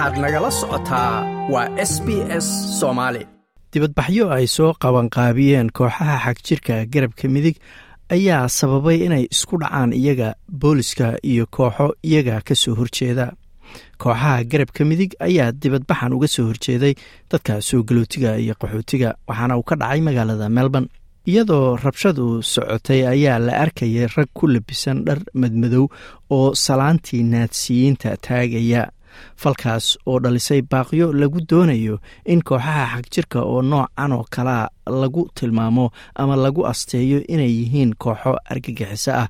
waxaad nagala socotaa waa s b s soomaali dibadbaxyo ay soo qabanqaabiyeen kooxaha xagjirka garabka midig ayaa sababay inay isku dhacaan iyaga booliska iyo kooxo iyaga ka soo horjeeda. Kooxaha garabka midig ayaa dibadbaxan uga soo horjeeday dadka soo galootiga iyo qaxootiga waxaana uu ka dhacay magaalada melbourne. Iyadoo rabshadu socotay ayaa la arkayay rag ku labisan dhar madmadow oo salaantii naadsiyiinta taagaya falkaas oo dhalisay baaqyo lagu doonayo in kooxaha xagjirka oo noocan oo kalea lagu tilmaamo ama lagu asteeyo inay yihiin kooxo argagixiso ah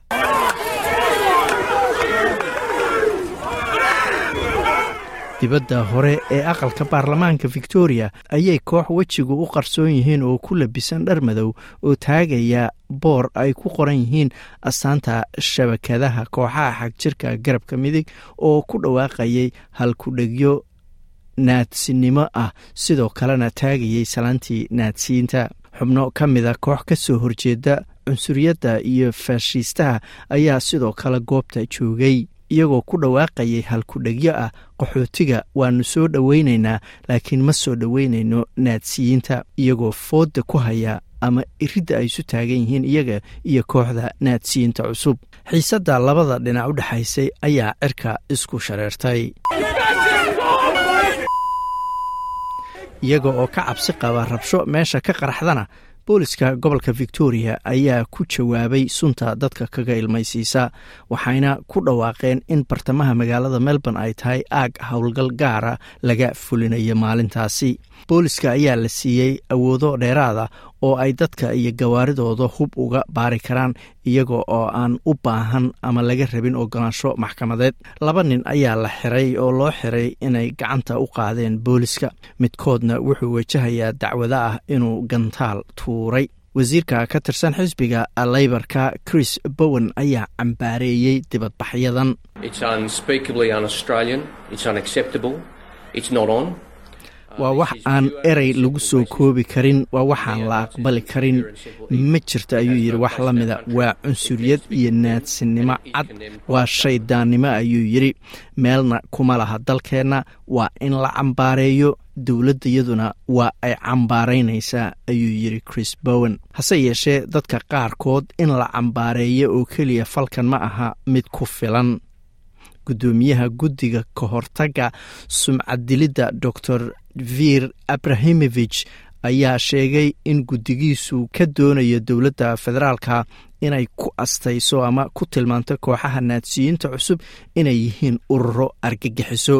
dibadda hore ee aqalka baarlamaanka victoria ayay koox wejigu u qarsoon yihiin oo ku labisan dhar madow oo taagaya boor ay ku qoran yihiin astaanta shabakadaha kooxaha xagjirka garabka midig oo ku dhawaaqayay halkudhegyo naadsinimo ah sidoo kalena taagayay salaantii naadsiinta. Xubno ka mida koox ka soo horjeeda cunsuriyadda iyo faashiistaha ayaa sidoo kale goobta joogay iyagoo ku dhawaaqayay halkudhegyo ah qaxootiga waanu soo dhoweynaynaa laakiin ma soo dhoweynayno naadsiyiinta. Iyagoo fooda ku haya ama iridda ay isu taagan yihiin iyaga iyo kooxda naadsiyiinta cusub. Xiisadda labada dhinac u dhexaysay ayaa cirka isku shareertay. Iyaga oo ka cabsi qaba rabsho meesha ka qaraxdana booliska gobolka victoria ayaa ku jawaabay sunta dadka kaga ilmaysiisa waxayna ku dhawaaqeen in bartamaha magaalada melbourne ay tahay aag howlgal gaara laga fulinayo maalintaasi. Booliska ayaa la siiyey awoodo dheeraada oo ay dadka iyo gawaaridooda hub uga baari karaan iyaga oo aan u baahan ama laga rabin ogolaansho maxkamadeed. Laba nin ayaa la xiray oo loo xiray inay gacanta u qaadeen booliska midkoodna wuxuu wajahayaa dacwado ah inuu gantaal tuuray. Wasiirka ka tirsan xisbiga leybarka chris bowen ayaa cambaareeyey dibadbaxyadan waa wax aan erey lagu soo koobi karin waa waxaan la aqbali karin. ma jirto ayuu yidhi wax la mida. Waa cunsuriyad iyo naadsinimo. cad waa shaydaannimo ayuu yidhi. Meelna kuma laha dalkeenna. Waa in la cambaareeyo. Dowladdayaduna waa ay cambaaraynaysaa ayuu yidhi chris bowen. Hase yeeshee dadka qaarkood in la cambaareeyo oo keliya falkan ma aha mid ku filan. Gudoomiyaha guddiga ka hortagga sumcaddilidda dor vir abrahimovich ayaa sheegay in guddigiisu ka doonayo dowladda federaalka inay ku astayso ama ku tilmaanto kooxaha naadsiyiinta cusub inay yihiin ururo argagixiso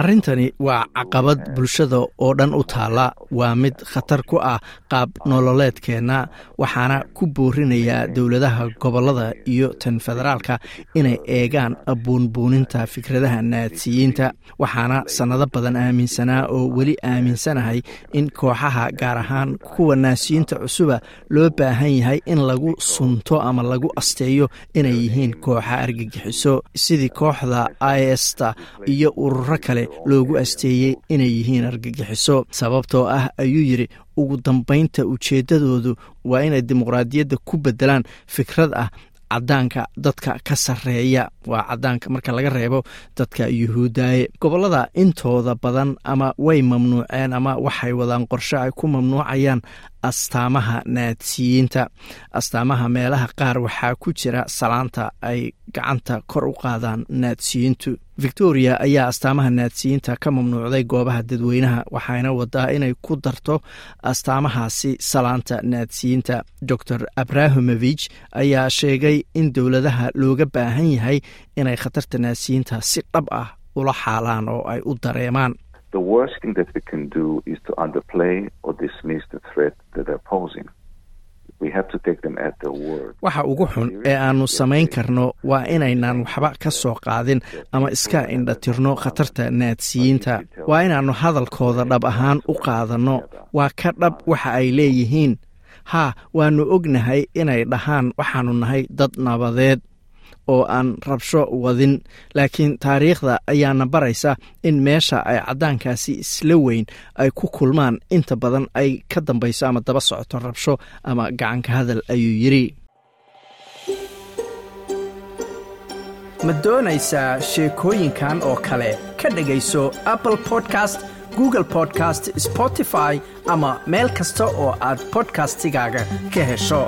arrintani waa caqabad bulshada oo dhan u taalla waa mid khatar ku ah qaab nololeedkeenna waxaana ku boorinayaa dowladaha gobollada iyo tan federaalka inay eegaan buunbuuninta fikradaha naadsiyiinta. Waxaana sannado badan aaminsanaa oo weli aaminsanahay in kooxaha gaar ahaan kuwa naadsiyiinta cusuba loo baahan yahay in lagu sunto ama lagu asteeyo inay yihiin kooxa argagixiso sidii kooxda ista iyo ururo kale loogu asteeyey inay yihiin argagixiso. Sababtoo ah ayuu yidhi ugu dambaynta ujeeddadoodu waa inay dimuqraadiyadda ku beddelaan fikrad ah cadaanka dadka ka sarreeya. Waa cadaanka marka laga reebo dadka yuhuudaye gobollada intooda badan ama way mamnuuceen ama waxay wadaan qorshe ay ku mamnuucayaan astaamaha naadsiyiinta. Astaamaha meelaha qaar waxaa ku jira salaanta ay gacanta kor u qaadaan naadsiyiintu. Victoria ayaa astaamaha naadsiyiinta ka mamnuucday goobaha dadweynaha waxayna wadaa inay ku darto astaamahaasi salaanta naadsiyiinta. Dor abrahimovich ayaa sheegay in dowladaha looga baahan yahay inay khatarta naadsiyiinta si dhab ah ula xaalaan oo ay u dareemaan waxa ugu xun ee aannu samayn karno waa inaynaan waxba ka soo qaadin ama iska indhatirno khatarta naadsiyiinta. Waa inaannu hadalkooda dhab ahaan u qaadanno. Waa ka dhab waxa ay leeyihiin. Haa waannu ognahay inay dhahaan waxaannu nahay dad nabadeed oo aan rabsho wadin. Laakiin taariikhda ayaana baraysa in meesha ay caddaankaasi isla weyn ay ku kulmaan. Inta badan ay ka dambayso ama daba socoto rabsho ama gacanka hadal ayuu yidhi. Ma doonaysaa sheekooyinkan oo kale? Ka dhegayso apple bodcast google bodcast spotify ama meel kasta oo aad bodkastigaaga ka hesho.